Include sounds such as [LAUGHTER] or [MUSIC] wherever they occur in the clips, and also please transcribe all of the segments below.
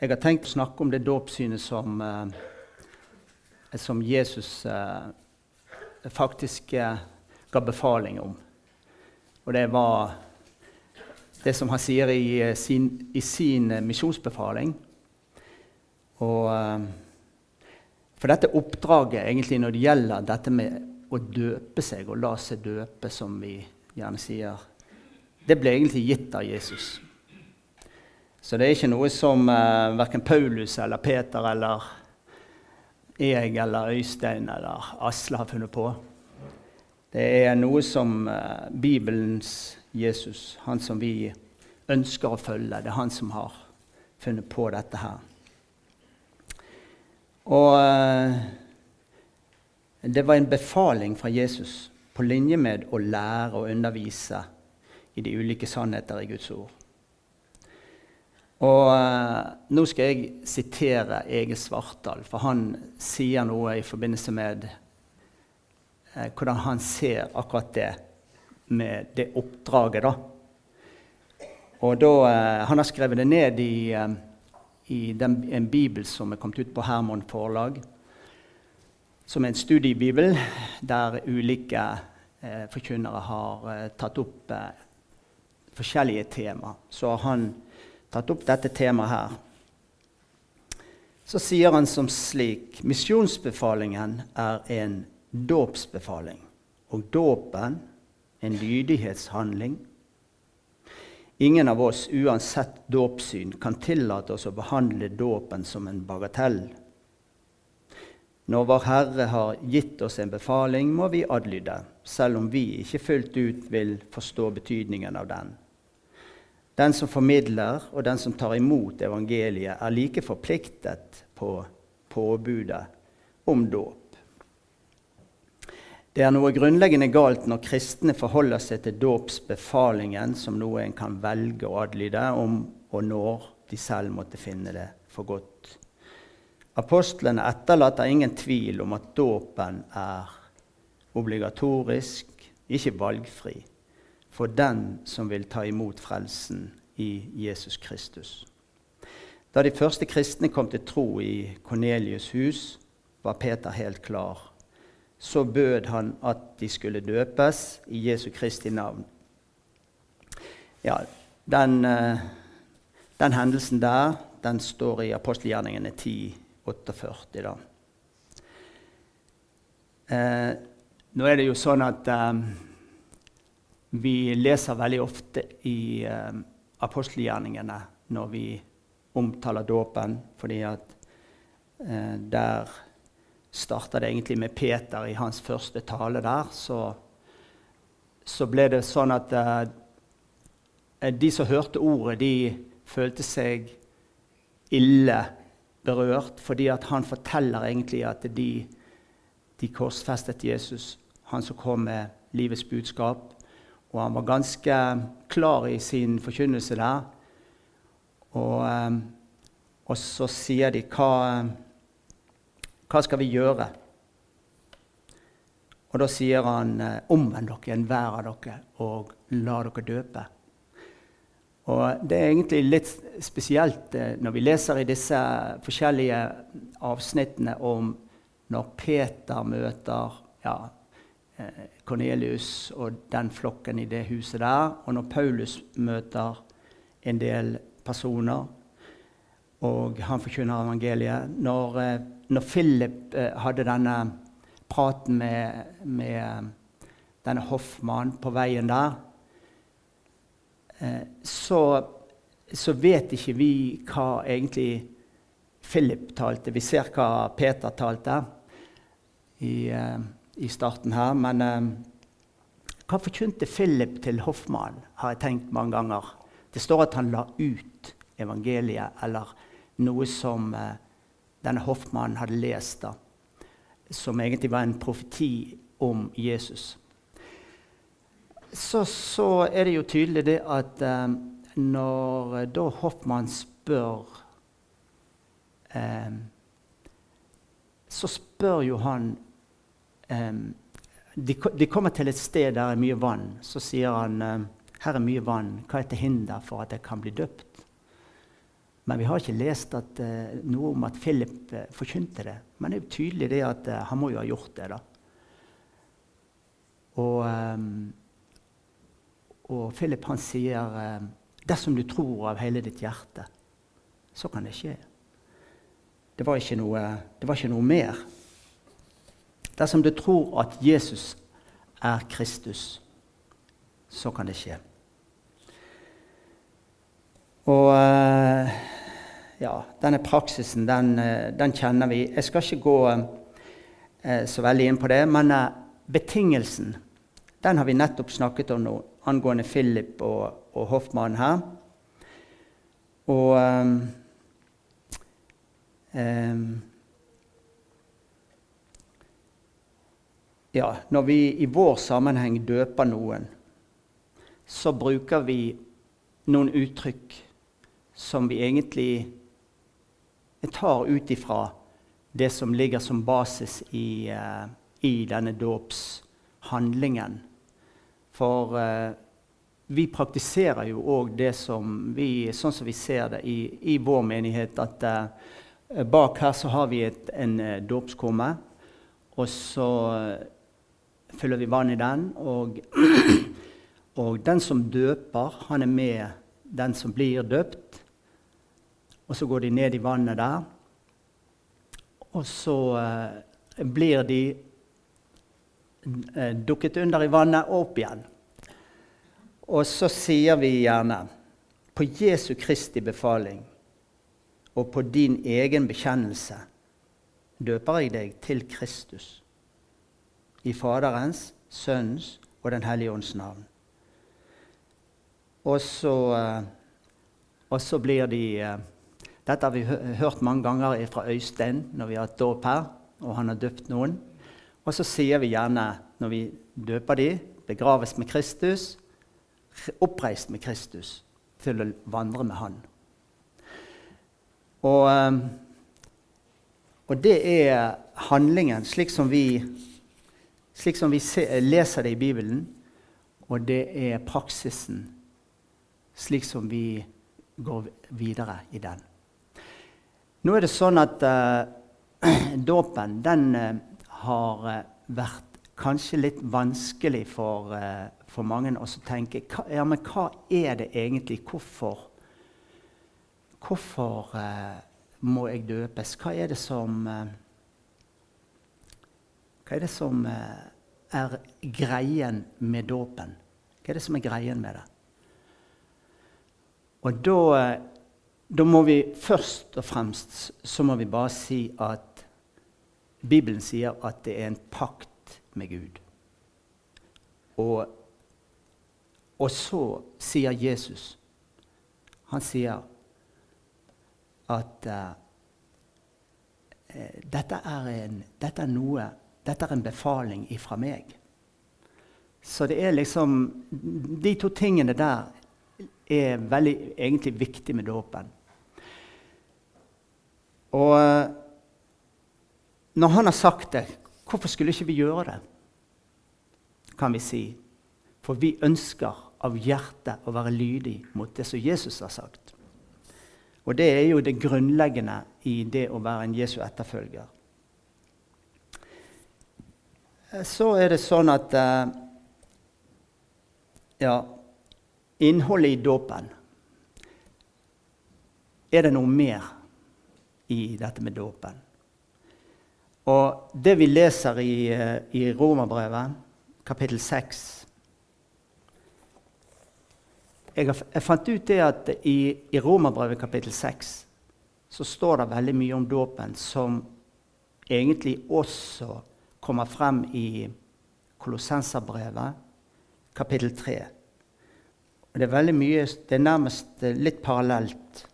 Jeg har tenkt å snakke om det dåpssynet som, eh, som Jesus eh, faktisk eh, ga befaling om. Og det var det som han sier i sin, i sin misjonsbefaling. Og For dette oppdraget egentlig når det gjelder dette med å døpe seg og la seg døpe, som vi gjerne sier, det ble egentlig gitt av Jesus. Så det er ikke noe som eh, verken Paulus eller Peter eller jeg eller Øystein eller Asle har funnet på. Det er noe som eh, Bibelens Jesus, han som vi ønsker å følge, det er han som har funnet på dette her. Og eh, det var en befaling fra Jesus på linje med å lære og undervise i de ulike sannheter i Guds ord. Og eh, Nå skal jeg sitere Ege Svartdal, for han sier noe i forbindelse med eh, hvordan han ser akkurat det med det oppdraget. da. Og da, eh, Han har skrevet det ned i, eh, i den, en bibel som er kommet ut på Hermon forlag, som er en studiebibel der ulike eh, forkynnere har eh, tatt opp forskjellige tema. Så har han tatt opp dette temaet her. Så sier han som slik misjonsbefalingen er en dåpsbefaling, og dåpen en lydighetshandling. Ingen av oss, uansett dåpssyn, kan tillate oss å behandle dåpen som en bagatell. Når Vår Herre har gitt oss en befaling, må vi adlyde, selv om vi ikke fullt ut vil forstå betydningen av den. Den som formidler, og den som tar imot evangeliet, er like forpliktet på påbudet om dåp. Det er noe grunnleggende galt når kristne forholder seg til dåpsbefalingen som noe en kan velge å adlyde om og når de selv måtte finne det for godt. Apostlene etterlater ingen tvil om at dåpen er obligatorisk, ikke valgfri for den som vil ta imot frelsen i Jesus Kristus. Da de første kristne kom til tro i Kornelius' hus, var Peter helt klar. Så bød han at de skulle døpes i Jesu Kristi navn. Ja, den, eh, den hendelsen der den står i apostelgjerningene 10, 48. Da. Eh, nå er det jo sånn at eh, vi leser veldig ofte i eh, apostelgjerningene når vi omtaler dåpen, fordi at eh, der starta det egentlig med Peter i hans første tale der. Så, så ble det sånn at eh, de som hørte ordet, de følte seg ille berørt, fordi at han forteller egentlig at de, de korsfestet Jesus, han som kom med livets budskap. Og han var ganske klar i sin forkynnelse der. Og, eh, og så sier de hva, hva skal vi gjøre? Og da sier han eh, omvend dere, enhver av dere, og la dere døpe. Og Det er egentlig litt spesielt eh, når vi leser i disse forskjellige avsnittene om når Peter møter ja, Kornelius og den flokken i det huset der. Og når Paulus møter en del personer, og han forkynner evangeliet Når, eh, når Philip eh, hadde denne praten med, med denne hoffmannen på veien der, eh, så, så, vet ikke vi hva egentlig Philip talte. Vi ser hva Peter talte i, i starten her. Men hva forkynte Philip til hoffmannen, har jeg tenkt mange ganger. Det står at han la ut evangeliet, eller noe som eh, denne hoffmannen hadde lest, da, som egentlig var en profeti om Jesus. Så, så er det jo tydelig det at eh, når eh, da Hoffmann spør eh, Så spør jo han eh, de, de, kommer til et sted der det er mye vann. Så sier han eh, her er mye vann. Hva er til hinder for at jeg kan bli døpt? Men vi har ikke lest at, uh, noe om at Philip uh, forkynte det. Men det er jo tydelig det at uh, han må jo ha gjort det. da. Og, og Philip han sier dersom du tror av hele ditt hjerte, så kan det skje. Det var ikke noe, var ikke noe mer. Dersom du tror at Jesus er Kristus, så kan det skje. Og ja, denne praksisen, den, eh, den, kjenner vi. Jeg skal ikke gå eh, så veldig inn på det, men eh, betingelsen den har vi nettopp snakket om nå, angående Philip og, og Hoffmann her. Og um, Ja, når vi i vår sammenheng døper noen, så bruker vi noen uttrykk som vi egentlig tar ut ifra det som ligger som basis i, uh, i denne dåpshandlingen. For uh, vi praktiserer jo òg det som vi, sånn som vi ser det i, i vår menighet, at uh, bak her så har vi et, en dåpskumme, og så fyller vi vann i den. Og, [CLEARS THROAT] og den som døper, han er med den som blir døpt. Og så går de ned i vannet der. Og så eh, blir de eh, dukket under i vannet og opp igjen. Og så sier vi gjerne på Jesu Kristi befaling og på din egen bekjennelse døper jeg deg til Kristus. I Faderens, Sønnens og Den hellige ånds navn. Og så, eh, og så blir de eh, dette har vi hørt mange ganger fra Øystein når vi har hatt dåp her, og han har døpt noen. Og så sier vi gjerne når vi døper de, begraves med Kristus, oppreist med Kristus, til å vandre med Han. Og, eh, og det er handlingen, slik som vi, slik som vi leser det i Bibelen, og det er praksisen, slik som vi går videre i den. Nå er det sånn at uh, [CLEARS THROAT] dåpen den uh, har uh, vært kanskje litt vanskelig for, for mange å tenke ja, men hva er det egentlig? Hvorfor, hvorfor må jeg døpes? Hva er det som Hva er det som er greien med dåpen? Hva er det som er greien med det? Og da da må vi først og fremst så må vi bare si at Bibelen sier at det er en pakt med Gud. Og, og så sier Jesus Han sier at uh, dette, er en, dette, er noe Dette er en befaling ifra meg. Så det er liksom De to tingene der er veldig egentlig viktig med dåpen. Og når han har sagt det, hvorfor skulle ikke vi gjøre det? Kan vi si. For vi ønsker av hjertet å være lydig mot det som Jesus har sagt. Og det er jo det grunnleggende i det å være en Jesu etterfølger. Eh, så er det sånn at eh, Ja, innholdet i dåpen Er det noe mer i dette med dåpen. Og det vi leser i, eh, i Romerbrevet, kapittel 6 jeg, jeg, fant ut det at i, i Romerbrevet kapittel 6 så står det veldig mye om dåpen som egentlig også kommer frem i Kolossenserbrevet kapittel 3. Og det er veldig mye, det er nærmest litt parallelt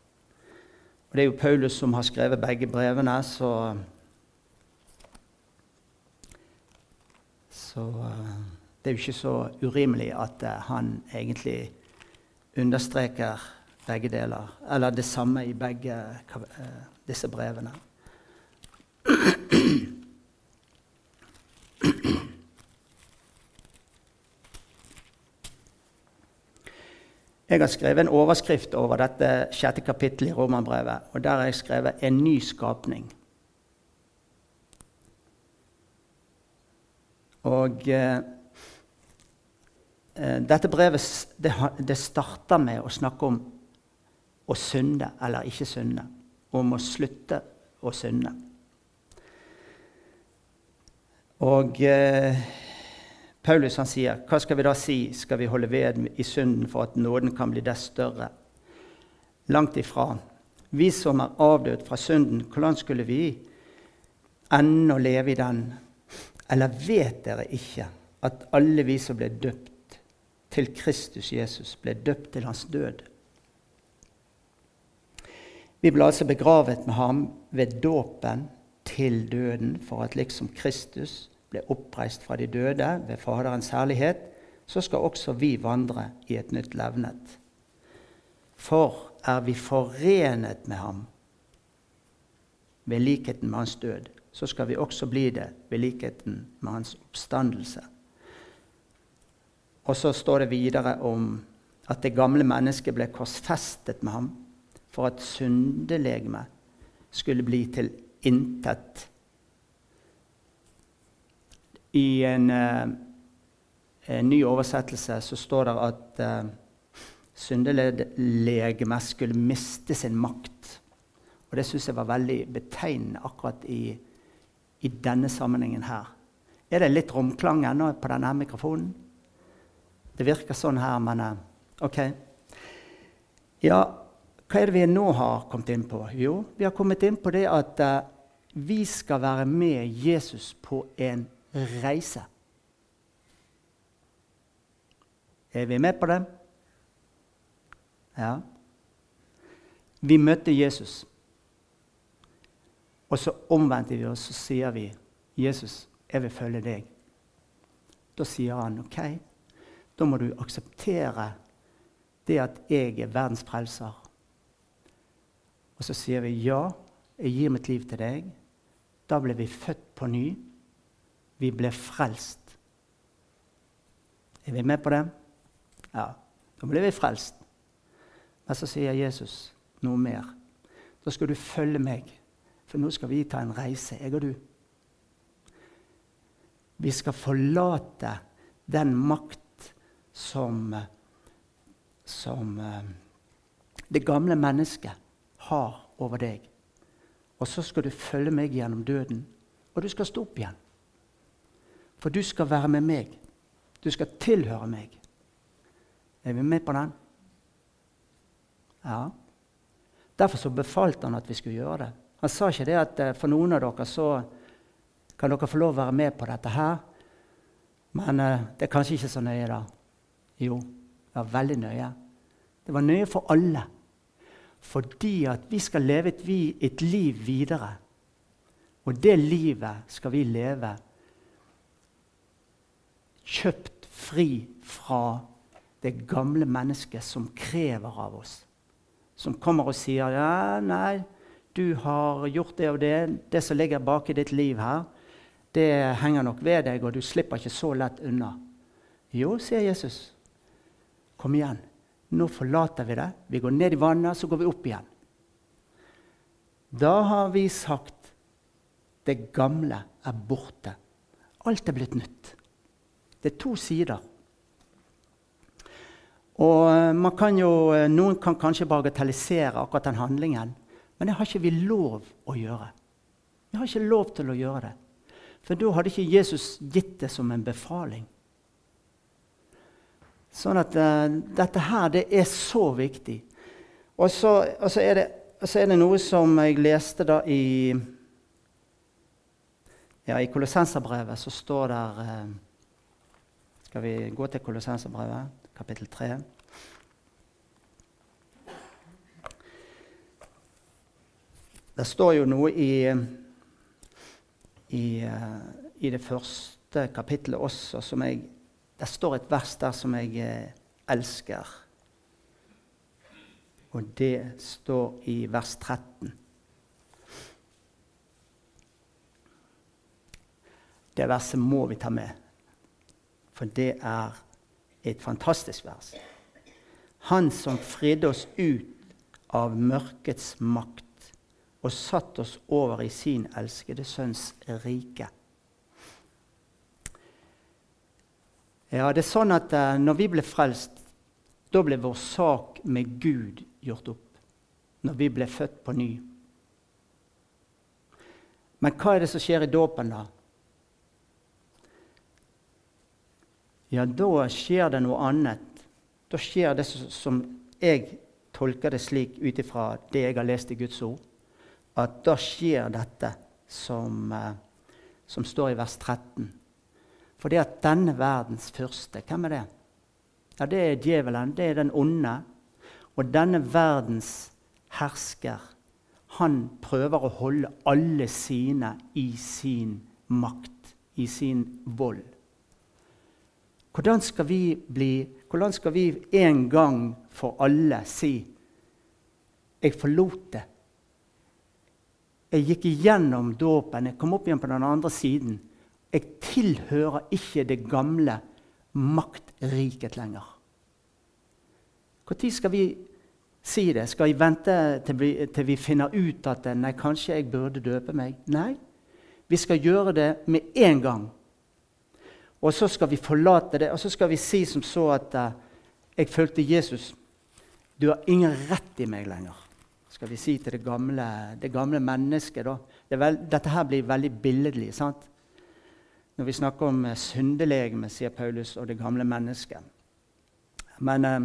det er jo Paulus som har skrevet begge brevene, så Så eh, det er jo ikke så urimelig at eh, han egentlig understreker begge deler, eller det samme i begge eh, disse brevene. [CLEARS THROAT] Jeg har skrevet en overskrift over dette sjette kapittelet i Romerbrevet. Og der har jeg skrevet 'En ny skapning'. Og eh, eh dette brevet det, det starter med å snakke om å synde eller ikke synde. Om å slutte å synde. Og eh, Paulus han sier, hva skal vi da si? Skal vi holde ved i synden for at nåden kan bli dess større? Langt ifra. Vi som er avdød fra synden, hvordan skulle vi ennå leve i den? Eller vet dere ikke at alle vi som ble døpt til Kristus Jesus, ble døpt til hans død? Vi ble altså begravet med ham ved dåpen til døden for at liksom Kristus ble oppreist fra de døde ved Faderens herlighet, så skal også vi vandre i et nytt levnet. For er vi forenet med ham ved likheten med hans død, så skal vi også bli det ved likheten med hans oppstandelse. Og så står det videre om at det gamle mennesket ble korsfestet med ham for at syndelegemet skulle bli til intet i en, uh, en, ny oversettelse så står det at uh, syndelegemet skulle miste sin makt. Og Det syns jeg var veldig betegnende akkurat i, i, denne sammenhengen her. Er det litt romklang ennå på denne mikrofonen? Det virker sånn her, men uh, OK. Ja, hva er det vi nå har kommet inn på? Jo, vi har kommet inn på det at uh, vi skal være med Jesus på en reise. Er vi med på det? Ja. Vi møtte Jesus. Og så omvendte vi oss og sier vi, 'Jesus, jeg vil følge deg.' Da sier han, 'OK, da må du akseptere det at jeg er verdens frelser.' Og så sier vi, 'Ja, jeg gir mitt liv til deg.' Da ble vi født på ny. Vi ble frelst. Er vi med på det? Ja. Da ble vi frelst. Men så sier Jesus noe mer. Da skal du følge meg, for nå skal vi ta en reise, jeg og du. Vi skal forlate den makt som, som eh, det gamle mennesket har over deg. Og så skal du følge meg gjennom døden, og du skal stå opp igjen. For du skal være med meg. Du skal tilhøre meg. Er vi med på den? Ja. Derfor så befalte han at vi skulle gjøre det. Han sa ikke det at eh, for noen av dere så kan dere få lov å være med på dette her. Men uh, det er kanskje ikke så nøye, da. Jo, det var veldig nøye. Det var nøye for alle. Fordi at vi skal leve et, et liv videre. Og det livet skal vi leve kjøpt fri fra det gamle mennesket som krever av oss. Som kommer og sier ja, 'Nei, du har gjort det og det. Det som ligger bak i ditt liv her, det henger nok ved deg, og du slipper ikke så lett unna.' Jo, sier Jesus. Kom igjen. Nå forlater vi det. Vi går ned i vannet, så går vi opp igjen. Da har vi sagt det gamle er borte. Alt er blitt nytt. Det er to sider. Og eh, kan jo, eh, Noen kan kanskje bagatellisere akkurat den handlingen, men det har ikke vi lov å gjøre. Vi har ikke lov til å gjøre det. For da hadde ikke Jesus gitt det som en befaling. Sånn at uh, dette her, det er så viktig. Og så, og så, er, det, så er, det, noe som jeg leste da i ja, I Kolossenserbrevet så står det uh, skal vi gå til Kolossenserbrevet, kapittel 3. Det står jo noe i, i, i det første kapittelet også som jeg Det står et vers der som jeg eh, elsker. Og det står i vers 13. Det verset må vi ta med. For det er et fantastisk vers. Han som fridde oss ut av mørkets makt og satt oss over i sin elskede sønns rike. Ja, det er sånn at uh, Når vi ble frelst, da ble vår sak med Gud gjort opp. Når vi ble født på ny. Men hva er det som skjer i dåpen, da? Ja, da skjer det noe annet. Da skjer det som jeg tolker det slik ut ifra det jeg har lest i Guds ord, at da skjer dette som, eh, som står i vers 13. For det at denne verdens første Hvem er det? Ja, Det er djevelen. Det er den onde. Og denne verdens hersker, han prøver å holde alle sine i sin makt, i sin vold. Hvordan skal vi bli hvordan skal vi en gang for alle si 'Jeg forlot det'? Jeg gikk igjennom dåpen, jeg kom opp igjen på den andre siden. Jeg tilhører ikke det gamle maktriket lenger. Når skal vi si det? Skal vi vente til vi, til vi finner ut at nei, kanskje jeg burde døpe meg? Nei, vi skal gjøre det med en gang. Og så skal vi forlate det, og så skal vi si som så at uh, jeg fulgte Jesus. Du har ingen rett i meg lenger, skal vi si til det gamle, det gamle mennesket. Da. Det vel, dette her blir veldig billedlig. sant? Når vi snakker om syndelegemet, sier Paulus, og det gamle mennesket. Men uh,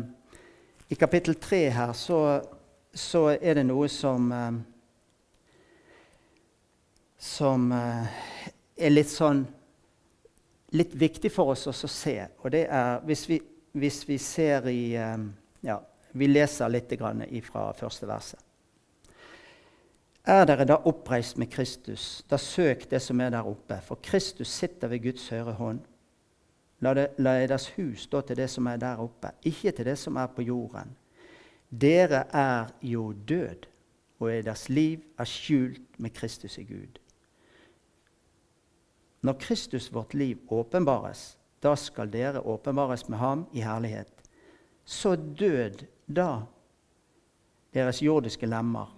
i kapittel 3 her så, så, er det noe som Som er litt sånn litt viktig for oss å se. Og det er hvis vi, hvis vi ser i ehm, ja, Vi leser litt fra første verset. Er dere da oppreist med Kristus, da søk det som er der oppe. For Kristus sitter ved Guds høyre hånd. La, det, la deres hus stå til det som er der oppe, ikke til det som er på jorden. Dere er jo død, og deres liv er skjult med Kristus i Gud. Når Kristus, vårt liv, åpenbares, da skal dere åpenbares med ham i herlighet. Så død da deres jordiske lemmer.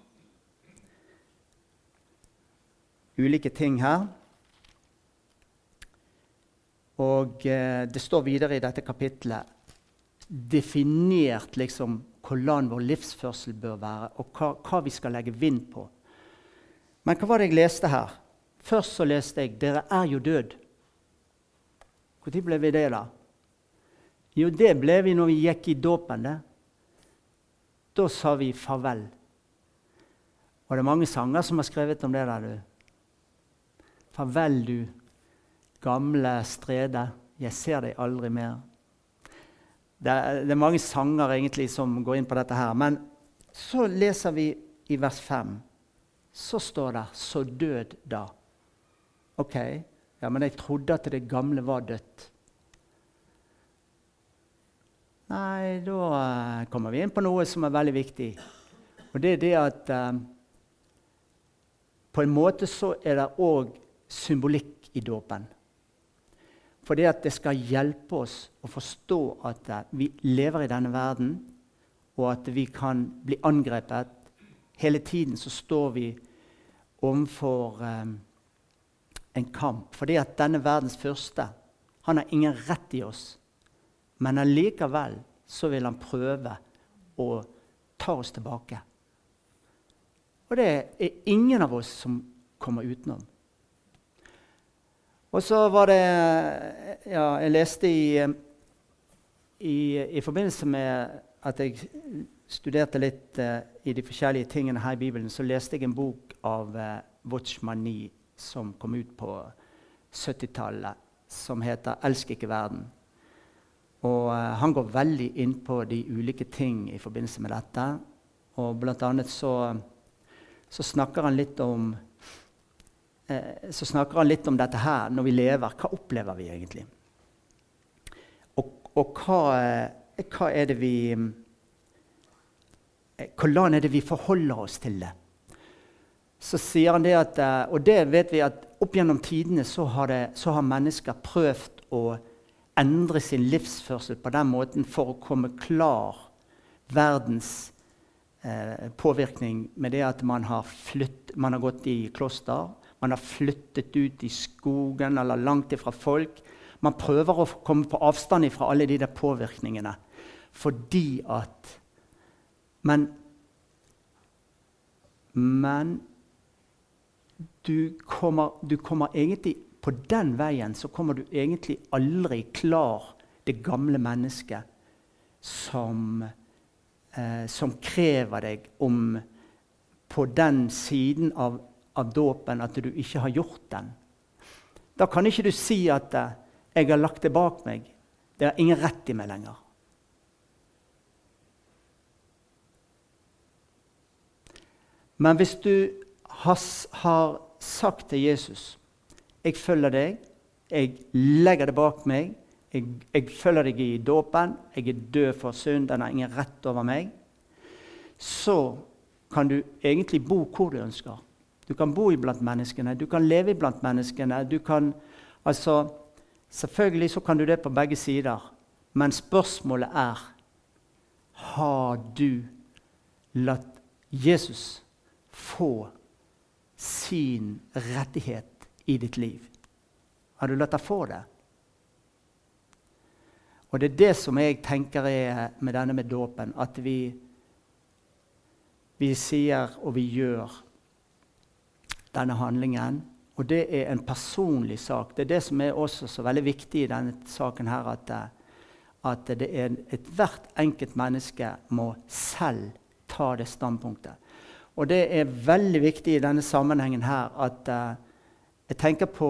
Ulike ting her. Og eh, det står videre i dette kapitlet definert liksom hvordan vår livsførsel bør være, og hva, hva vi skal legge vind på. Men hva var det jeg leste her? Først så leste jeg 'Dere er jo død'. Når ble vi det, da? Jo, det ble vi når vi gikk i dåpen. Da sa vi farvel. Og det er mange sanger som har skrevet om det der, du. Farvel, du gamle strede. Jeg ser deg aldri mer. Det er, det er, mange sanger egentlig som går inn på dette her. Men så leser vi i vers 5. Så står det 'så død da'. Ok, ja, men jeg trodde at det gamle var dødt. Nei, da uh, kommer vi inn på noe som er veldig viktig. Og det er det at uh, på en måte så er det òg symbolikk i dåpen. For det at det skal hjelpe oss å forstå at uh, vi lever i denne verden, og at vi kan bli angrepet. Hele tiden så står vi overfor um, en kamp. Fordi at denne verdens første han har ingen rett i oss. Men allikevel så vil han prøve å ta oss tilbake. Og det er ingen av oss som kommer utenom. Og så var det Ja, jeg leste i, i, i forbindelse med at jeg studerte litt uh, i de forskjellige tingene her i Bibelen, så leste jeg en bok av uh, Watchman Nee som kom ut på 70-tallet, som heter 'Elsk ikke verden'. Og uh, Han går veldig inn på de ulike ting i forbindelse med dette. Og blant annet så, så snakker han litt om uh, så snakker han litt om dette her når vi lever. Hva opplever vi egentlig? Og, og hva, uh, hva er det vi Hvordan er det vi forholder oss til det? Så sier han det at eh, Og det vet vi at opp gjennom tidene så har, det, så har mennesker prøvd å endre sin livsførsel på den måten for å komme klar verdens eh, påvirkning med det at man har, flytt, man har gått i kloster. Man har flyttet ut i skogen eller langt ifra folk. Man prøver å komme på avstand fra alle de der påvirkningene fordi at Men Men du kommer, du kommer egentlig På den veien så kommer du egentlig aldri klar det gamle mennesket som, eh, som krever deg om på den siden av, av dåpen at du ikke har gjort den. Da kan ikke du si at eh, 'jeg har lagt det bak meg'. Det har ingen rett i meg lenger. Men hvis du has, har sagt til Jesus 'Jeg følger deg. Jeg legger det bak meg. Jeg, jeg følger deg i dåpen. Jeg er død for synd. Den har ingen rett over meg.' Så kan du egentlig bo hvor du ønsker. Du kan bo iblant menneskene, du kan leve iblant menneskene. du kan, altså, Selvfølgelig så kan du det på begge sider, men spørsmålet er Har du latt Jesus få sin rettighet i ditt liv? Har du latt deg få det? Og Det er det som jeg tenker er med denne med dåpen. At vi, vi sier og vi gjør denne handlingen. Og det er en personlig sak. Det er det som er også så veldig viktig i denne saken. her, At, at det er ethvert enkelt menneske må selv ta det standpunktet. Og det er veldig viktig i denne sammenhengen her at uh, jeg tenker på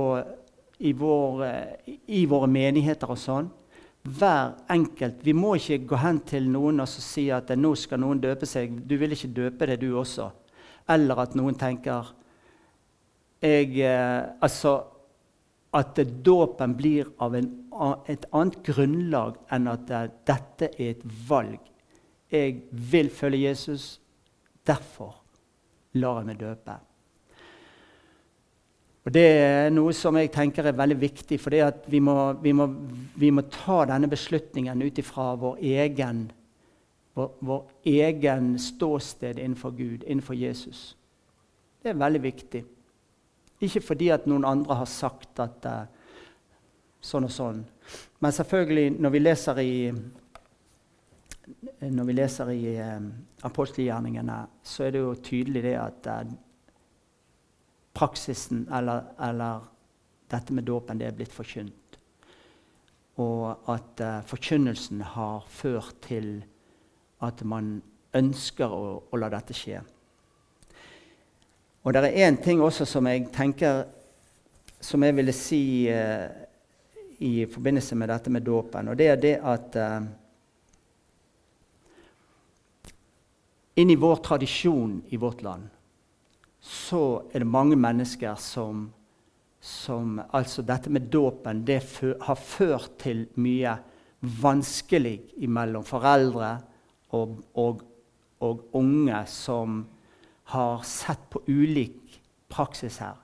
i, vår, uh, i, våre menigheter og sånn Hver enkelt Vi må ikke gå hen til noen og si at nå skal noen døpe seg. Du vil ikke døpe det, du også. Eller at noen tenker jeg, altså, At dåpen blir av en, et annet grunnlag enn at dette er et valg. Jeg vil følge Jesus. Derfor lar jeg meg døpe. Og Det er noe som jeg tenker er veldig viktig, for vi vi, vi må, ta denne beslutningen ut ifra vår egen, vår, vår egen ståsted innenfor Gud, innenfor Jesus. Det er veldig viktig. Ikke fordi at noen andre har sagt at uh, sånn og sånn. Men selvfølgelig, når vi leser i når vi leser i eh, apostelgjerningene, så er det jo tydelig det at eh, praksisen, eller, eller, dette med dåpen, det er blitt forkynt. Og at eh, forkynnelsen har ført til at man ønsker å, å la dette skje. Og det er én ting også som jeg tenker Som jeg ville si eh, i forbindelse med dette med dåpen, og det er det at eh, Inn i vår tradisjon i vårt land så er det mange mennesker som, som Altså dette med dåpen det har ført til mye vanskelig mellom foreldre og, og, og unge som har sett på ulik praksis her.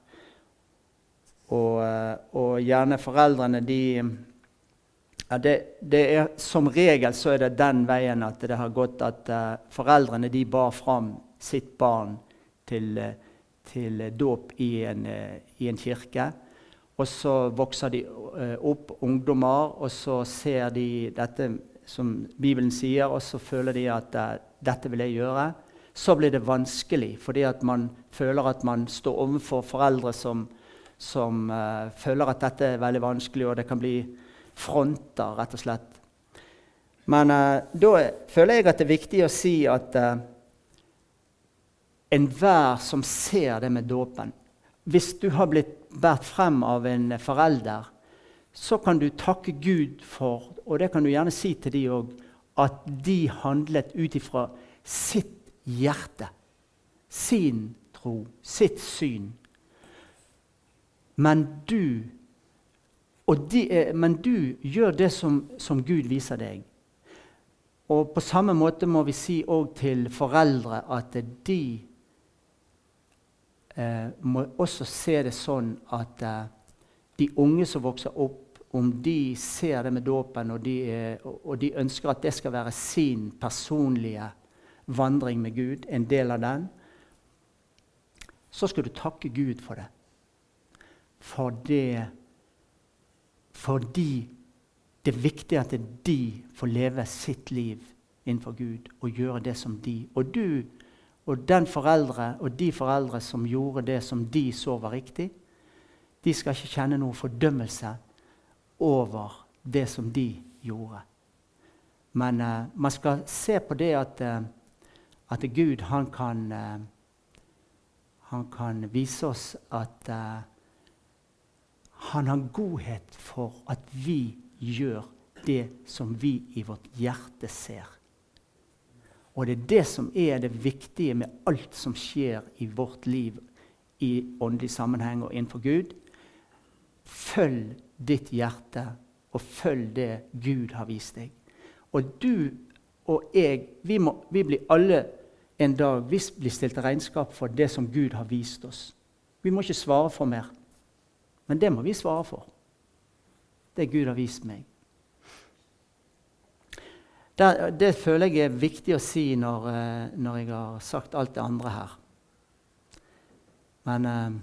Og, og gjerne foreldrene de ja, det, det er, som regel så er det den veien at det har gått at uh, foreldrene de bar fram sitt barn til, uh, til dåp i, uh, i, en kirke. Og så vokser de opp, ungdommer, og så ser de dette som Bibelen sier, og så føler de at dette vil jeg gjøre. Så blir det vanskelig, fordi at man føler at man står overfor foreldre som, som føler at dette er veldig vanskelig, og det kan bli fronter, rett og slett. Men eh, da føler jeg at det er viktig å si at eh, enhver som ser det med dåpen Hvis du har blitt båret frem av en forelder, så kan du takke Gud for, og det kan du gjerne si til de òg, at de handlet ut ifra sitt hjerte, sin tro, sitt syn. Men du er, men du gjør det som, som, Gud viser deg. Og På samme måte må vi si òg til foreldre at de eh, må også se det sånn at eh, de unge som vokser opp, om de ser det med dåpen, og, og, de ønsker at det skal være sin personlige vandring med Gud, en del av den, så skal du takke Gud for det. For det Fordi det er viktig at de får leve sitt liv innenfor Gud og gjøre det som de. Og du og den foreldre og de foreldre som gjorde det som de så var riktig, de skal ikke kjenne noen fordømmelse over det som de gjorde. Men uh, man skal se på det at, uh, at Gud han kan, uh, han kan vise oss at han har godhet for at vi gjør det som vi i vårt hjerte ser. Og det er det som er det viktige med alt som skjer i vårt liv i åndelig sammenheng og innenfor Gud. Følg ditt hjerte, og følg det Gud har vist deg. Og du og jeg, vi, må, vi blir alle en dag vi blir stilt til regnskap for det som Gud har vist oss. Vi må ikke svare for mer, men det må vi svare for. Det Gud har vist meg. Det, det, føler jeg er viktig å si når, eh, når, jeg har sagt alt det andre her. Men eh,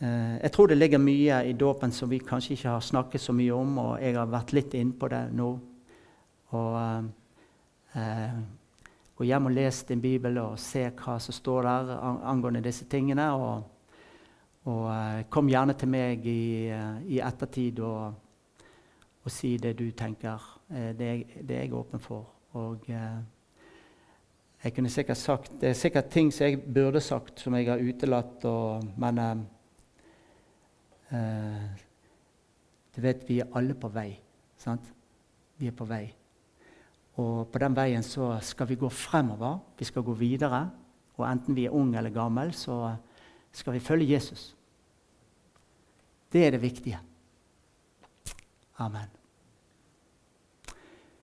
eh, jeg tror det ligger mye i dåpen som vi kanskje ikke har snakket så mye om, og jeg har vært litt inne på det nå. Og eh, eh Gå hjem og les din bibel og se hva som står der angående disse tingene. Og, og eh, kom gjerne til meg i, i ettertid og og si det du tenker. Eh, det, det er jeg åpen for. Og eh, jeg kunne sikkert sagt Det er sikkert ting som jeg burde sagt, som jeg har utelatt, og, men eh, eh, Du vet, vi er alle på vei. Sant? Vi er på vei. Og på den veien så skal vi gå fremover. Vi skal gå videre. Og enten vi er unge eller gammel, så skal vi følge Jesus. Det er det viktige. Amen.